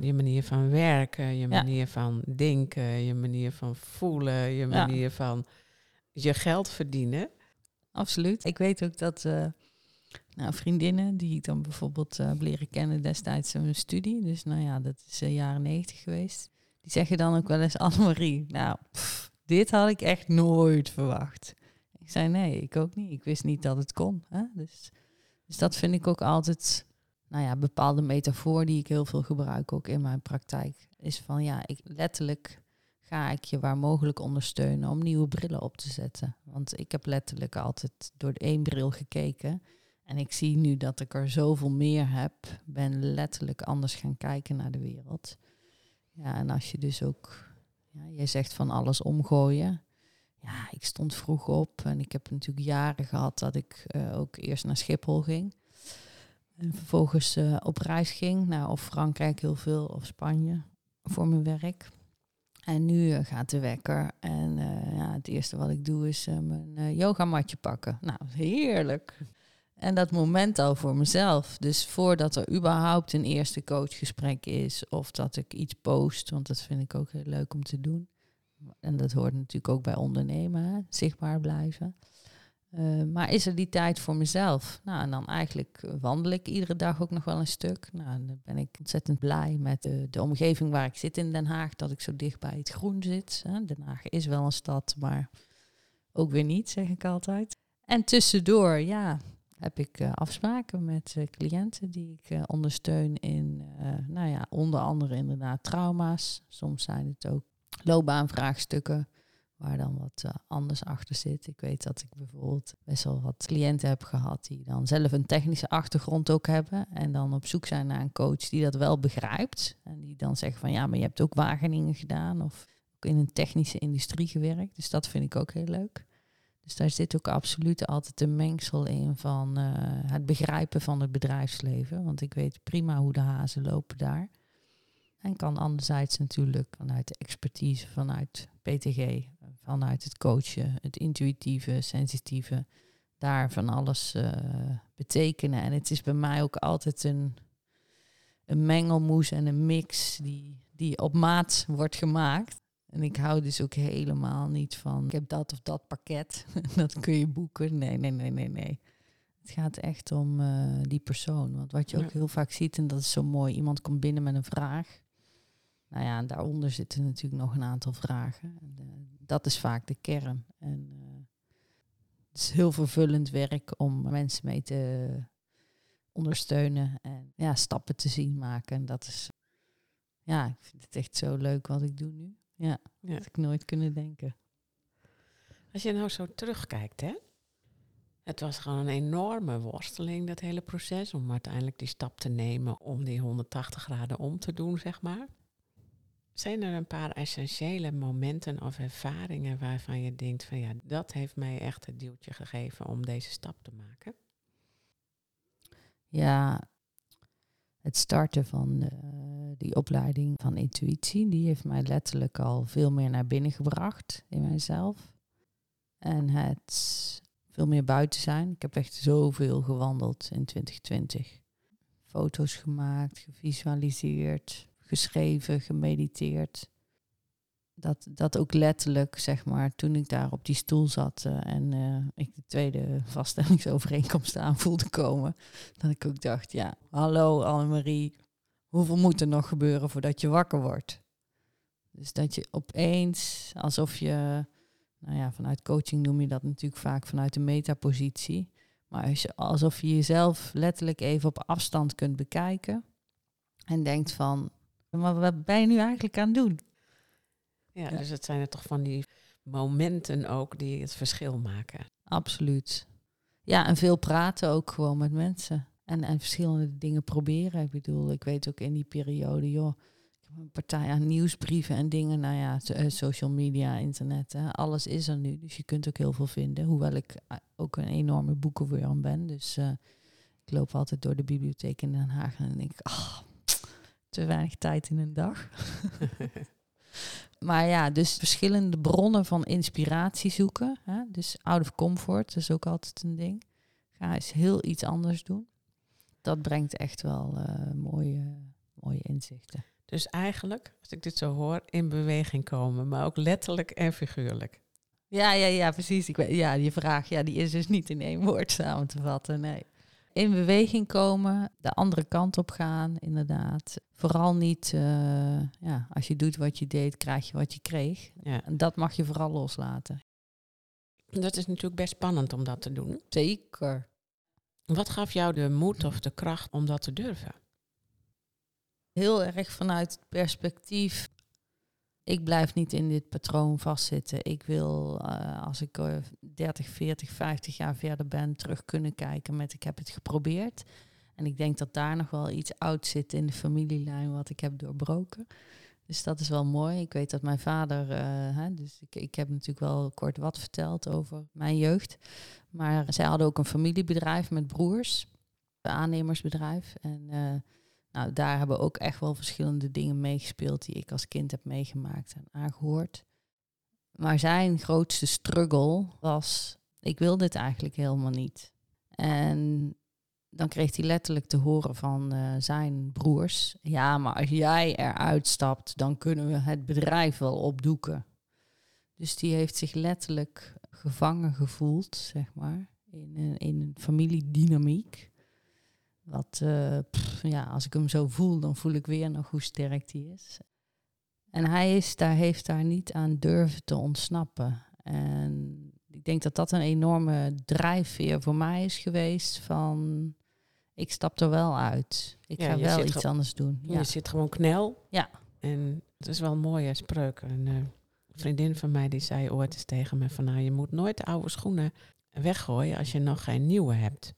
Je manier van werken, je Ja. manier van denken, je manier van voelen, je Ja. manier van je geld verdienen. Absoluut. Ik weet ook dat eh, Nou, vriendinnen die ik dan bijvoorbeeld uh, heb leren kennen destijds in mijn studie. Dus nou ja, dat is de jaren negentig geweest. Die zeggen dan ook wel eens *laughs* Annemarie. Nou, dit had ik echt nooit verwacht. Ik zei nee, ik ook niet. Ik wist niet dat het kon. Hè? Dus, dus dat vind ik ook altijd, nou ja, bepaalde metafoor die ik heel veel gebruik ook in mijn praktijk. Is van ja, ik letterlijk ga ik je waar mogelijk ondersteunen om nieuwe brillen op te zetten. Want ik heb letterlijk altijd door één bril gekeken. En ik zie nu dat ik er zoveel meer heb, ben letterlijk anders gaan kijken naar de wereld. Ja, en als je dus ook, ja, je zegt van alles omgooien. Ja, ik stond vroeg op en ik heb natuurlijk jaren gehad dat ik uh, ook eerst naar Schiphol ging. En vervolgens uh, op reis ging naar of Frankrijk heel veel of Spanje voor mijn werk. En nu uh, gaat de wekker en ja, het eerste wat ik doe is mijn yogamatje pakken. Nou, heerlijk. En dat moment al voor mezelf. Dus voordat er überhaupt een eerste coachgesprek is of dat ik iets post, want dat vind ik ook heel leuk om te doen. En dat hoort natuurlijk ook bij ondernemen, zichtbaar blijven. Uh, maar is er die tijd voor mezelf? Nou, en dan eigenlijk wandel ik iedere dag ook nog wel een stuk. Nou, dan ben ik ontzettend blij met de, de omgeving waar ik zit in Den Haag, dat ik zo dicht bij het groen zit. Den Haag is wel een stad, maar ook weer niet, zeg ik altijd. En tussendoor, ja, heb ik uh, afspraken met uh, cliënten die ik uh, ondersteun in, nou ja, onder andere inderdaad trauma's. Soms zijn het ook loopbaanvraagstukken waar dan wat anders achter zit. Ik weet dat ik bijvoorbeeld best wel wat cliënten heb gehad die dan zelf een technische achtergrond ook hebben en dan op zoek zijn naar een coach die dat wel begrijpt en die dan zegt van ja, maar je hebt ook Wageningen gedaan of ook in een technische industrie gewerkt. Dus dat vind ik ook heel leuk. Dus daar zit ook absoluut altijd een mengsel in van uh, het begrijpen van het bedrijfsleven. Want ik weet prima hoe de hazen lopen daar. En kan anderzijds natuurlijk vanuit de expertise, vanuit PTG, vanuit het coachen, het intuïtieve, sensitieve, daar van alles uh, betekenen. En het is bij mij ook altijd een, een mengelmoes en een mix die, die op maat wordt gemaakt. En ik hou dus ook helemaal niet van, ik heb dat of dat pakket, *laughs* dat kun je boeken. Nee, nee, nee, nee, nee. Het gaat echt om uh, die persoon. Want wat je ook heel vaak ziet, en dat is zo mooi, iemand komt binnen met een vraag. Nou ja, en daaronder zitten natuurlijk nog een aantal vragen. En, uh, dat is vaak de kern. En uh, het is heel vervullend werk om mensen mee te ondersteunen en ja, stappen te zien maken. En dat is, ja, ik vind het echt zo leuk wat ik doe nu. Ja, ja. had ik nooit kunnen denken. Als je nou zo terugkijkt, hè? Het was gewoon een enorme worsteling, dat hele proces, om uiteindelijk die stap te nemen om die 180 graden om te doen, zeg maar. Zijn er een paar essentiële momenten of ervaringen waarvan je denkt van ja, dat heeft mij echt het duwtje gegeven om deze stap te maken? Ja, het starten van de, die opleiding van intuïtie, die heeft mij letterlijk al veel meer naar binnen gebracht in mijzelf. En het veel meer buiten zijn. Ik heb echt zoveel gewandeld in 2020. Foto's gemaakt, gevisualiseerd, geschreven, gemediteerd. Dat, dat ook letterlijk, zeg maar, toen ik daar op die stoel zat uh, en uh, ik de tweede *laughs* vaststellingsovereenkomst aan voelde komen, dat ik ook dacht, ja, hallo Annemarie, hoeveel moet er nog gebeuren voordat je wakker wordt? Dus dat je opeens, alsof je, nou ja, vanuit coaching noem je dat natuurlijk vaak vanuit de metapositie. Maar alsof je jezelf letterlijk even op afstand kunt bekijken. En denkt van, maar wat ben je nu eigenlijk aan het doen? Ja, ja, dus het zijn er toch van die momenten ook die het verschil maken. Absoluut. Ja, en veel praten ook gewoon met mensen. En, en verschillende dingen proberen. Ik bedoel, ik weet ook in die periode, joh, ik heb een partij aan nieuwsbrieven en dingen. Nou ja, eh, social media, internet, hè, alles is er nu. Dus je kunt ook heel veel vinden. Hoewel ik eh, ook een enorme boekenworm ben. Dus uh, ik loop altijd door de bibliotheek in Den Haag en denk ik, oh, te weinig tijd in een dag. *laughs* maar ja, dus verschillende bronnen van inspiratie zoeken. Hè? Dus out of comfort, is ook altijd een ding. Ga eens heel iets anders doen dat brengt echt wel uh, mooie, mooie inzichten. Dus eigenlijk, als ik dit zo hoor, in beweging komen, maar ook letterlijk en figuurlijk. Ja, ja, ja, precies. Ik weet, ja, die vraag ja, die is dus niet in één woord samen te vatten, nee. In beweging komen, de andere kant op gaan, inderdaad. Vooral niet, eh, ja, als je doet wat je deed, krijg je wat je kreeg. Ja. En dat mag je vooral loslaten. Dat is natuurlijk best spannend om dat te doen. Zeker. Wat gaf jou de moed of de kracht om dat te durven? Heel erg vanuit het perspectief. Ik blijf niet in dit patroon vastzitten. Ik wil, eh, als ik uh, 30, 40, 50 jaar verder ben, terug kunnen kijken met ik heb het geprobeerd. En ik denk dat daar nog wel iets oud zit in de familielijn wat ik heb doorbroken. Dus dat is wel mooi. Ik weet dat mijn vader, uh, hè, dus ik, ik heb natuurlijk wel kort wat verteld over mijn jeugd. Maar zij hadden ook een familiebedrijf met broers, een aannemersbedrijf. En uh, nou, daar hebben ook echt wel verschillende dingen meegespeeld die ik als kind heb meegemaakt en aangehoord. Maar zijn grootste struggle was, ik wil dit eigenlijk helemaal niet. En dan kreeg hij letterlijk te horen van uh, zijn broers: Ja, maar als jij eruit stapt, dan kunnen we het bedrijf wel opdoeken. Dus die heeft zich letterlijk gevangen gevoeld, zeg maar, in in een familiedynamiek. Wat, uh, pff, ja, als ik hem zo voel, dan voel ik weer nog hoe sterk die is. En hij is daar, heeft daar niet aan durven te ontsnappen. En ik denk dat dat een enorme drijfveer voor mij is geweest van ik stap er wel uit. Ik Ja, ga wel iets anders doen. Ja. Je zit gewoon knel. Ja. En het is wel een mooie spreuk. Een eh, vriendin van mij die zei ooit eens tegen me van... nou, je moet nooit de oude schoenen weggooien als je nog geen nieuwe hebt.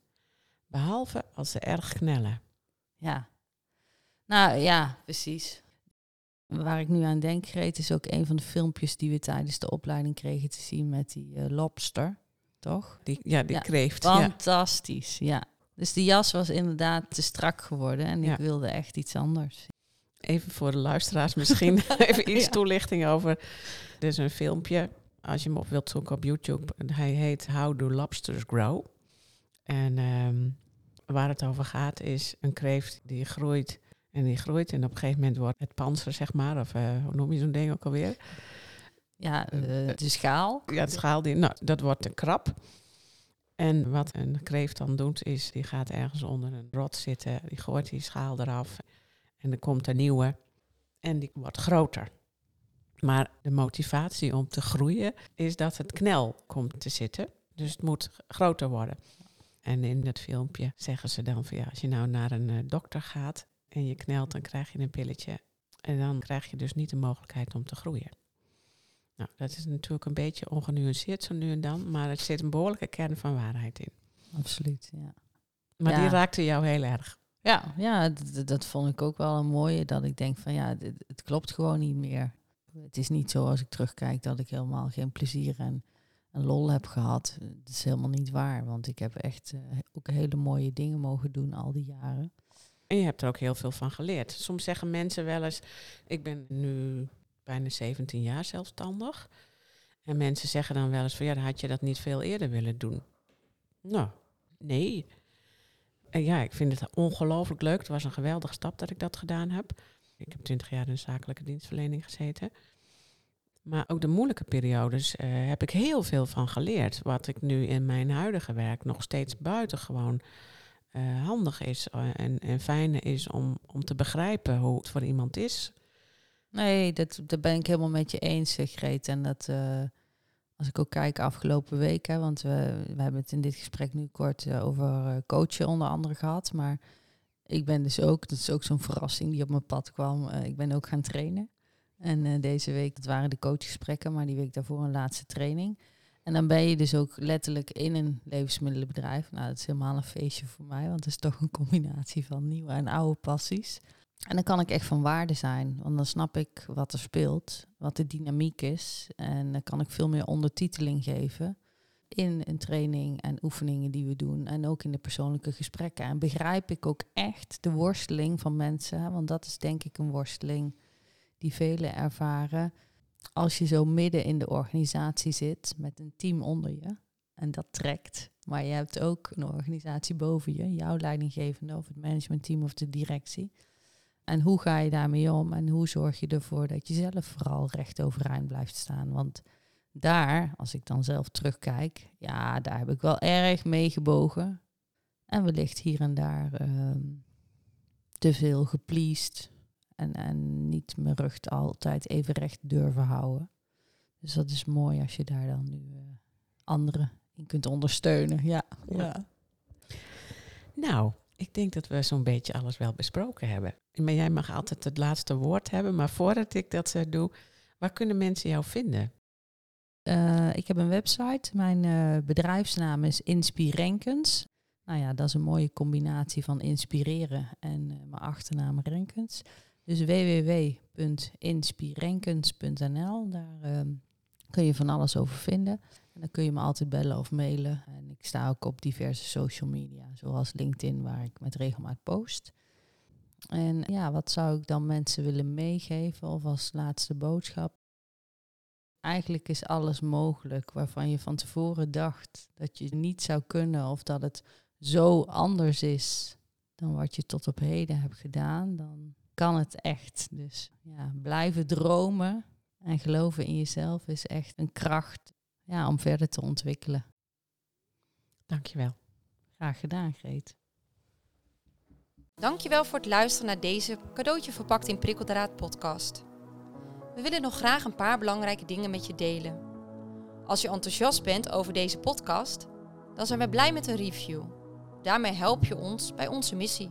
Behalve als ze erg knellen. ja. Nou ja, precies. Waar ik nu aan denk, Greet, is ook een van de filmpjes die we tijdens de opleiding kregen te zien met die eh, lobster. Toch? Die, ja, die Ja, kreeft. Fantastisch, ja. Dus die jas was inderdaad te strak geworden en Ja. ik wilde echt iets anders. Even voor de luisteraars misschien *laughs* even iets toelichting over. Dit is een filmpje, als je hem op wilt zoeken op YouTube. En Hij heet How Do Lobsters Grow? En ehm, waar het over gaat is een kreeft die groeit en die groeit. En op een gegeven moment wordt het panzer, zeg maar, of eh, hoe noem je zo'n ding ook alweer? Ja, Eh, eh, de schaal. Ja, het schaal, die, nou, dat wordt te krap. En wat een kreeft dan doet, is die gaat ergens onder een rot zitten. Die gooit die schaal eraf. En er komt een nieuwe. En die wordt groter. Maar de motivatie om te groeien is dat het knel komt te zitten. Dus het moet groter worden. En in het filmpje zeggen ze dan van ja, als je nou naar een eh, dokter gaat en je knelt, dan krijg je een pilletje. En dan krijg je dus niet de mogelijkheid om te groeien. Nou, dat is natuurlijk een beetje ongenuanceerd zo nu en dan, maar er zit een behoorlijke kern van waarheid in. Absoluut, ja. Maar Ja. die raakte jou heel erg. Ja, ja dat, dat vond ik ook wel een mooie. Dat ik denk van ja, het klopt gewoon niet meer. Het is niet zo als ik terugkijk dat ik helemaal geen plezier en, lol heb gehad. Dat is helemaal niet waar. Want ik heb echt eh, ook hele mooie dingen mogen doen al die jaren. En je hebt er ook heel veel van geleerd. Soms zeggen mensen wel eens, ik ben nu bijna 17 jaar zelfstandig. En mensen zeggen dan wel eens van ja, had je dat niet veel eerder willen doen. Nou, nee. En ja, ik vind het ongelooflijk leuk. Het was een geweldige stap dat ik dat gedaan heb. Ik heb 20 jaar in zakelijke dienstverlening gezeten. Maar ook de moeilijke periodes eh, heb ik heel veel van geleerd. Wat ik nu in mijn huidige werk nog steeds buitengewoon eh, handig is eh, en, en fijn is om, om te begrijpen hoe het voor iemand is. Nee, dat, dat ben ik helemaal met je eens, Greet. En dat als ik ook kijk afgelopen week, hè, want we, we hebben het in dit gesprek nu kort over coachen onder andere gehad. Maar ik ben dus ook, dat is ook zo'n verrassing die op mijn pad kwam. ik ben ook gaan trainen. En eh, deze week, dat waren de coachgesprekken, maar die week daarvoor een laatste training. En dan ben je dus ook letterlijk in een levensmiddelenbedrijf. Nou, dat is helemaal een feestje voor mij, want het is toch een combinatie van nieuwe en oude passies. En dan kan ik echt van waarde zijn, want dan snap ik wat er speelt, wat de dynamiek is. En dan kan ik veel meer ondertiteling geven in een training en oefeningen die we doen. En ook in de persoonlijke gesprekken. En begrijp ik ook echt de worsteling van mensen, want dat is denk ik een worsteling die velen ervaren. Als je zo midden in de organisatie zit met een team onder je en dat trekt. Maar je hebt ook een organisatie boven je, jouw leidinggevende of het managementteam of de directie. En hoe ga je daarmee om en hoe zorg je ervoor dat je zelf vooral recht overeind blijft staan? Want daar, als ik dan zelf terugkijk, ja, daar heb ik wel erg meegebogen. En wellicht hier en daar ehm, te veel gepleased. En, en niet mijn rug altijd even recht durven houden. Dus dat is mooi als je daar dan nu uh, anderen in kunt ondersteunen. Ja, ja. Nou, ik denk dat we zo'n beetje alles wel besproken hebben. Maar jij mag altijd het laatste woord hebben. Maar voordat ik dat uh, doe, waar kunnen mensen jou vinden? Uh, ik heb een website. Mijn uh, bedrijfsnaam is Inspirenkens. Nou ja, dat is een mooie combinatie van inspireren en mijn achternaam Renkens. Dus www.inspirenkens.nl. Daar ehm, kun je van alles over vinden. En dan kun je me altijd bellen of mailen. En ik sta ook op diverse social media, zoals LinkedIn, waar ik met regelmaat post. En ja, wat zou ik dan mensen willen meegeven of als laatste boodschap? Eigenlijk is alles mogelijk waarvan je van tevoren dacht dat je niet zou kunnen of dat het zo anders is dan wat je tot op heden hebt gedaan, dan kan het echt. Dus ja, blijven dromen en geloven in jezelf is echt een kracht ja, om verder te ontwikkelen. Dankjewel. Graag gedaan, Greet. Dankjewel voor het luisteren naar deze cadeautje verpakt in prikkeldraad podcast. We willen nog graag een paar belangrijke dingen met je delen. Als je enthousiast bent over deze podcast, dan zijn we blij met een review. Daarmee help je ons bij onze missie.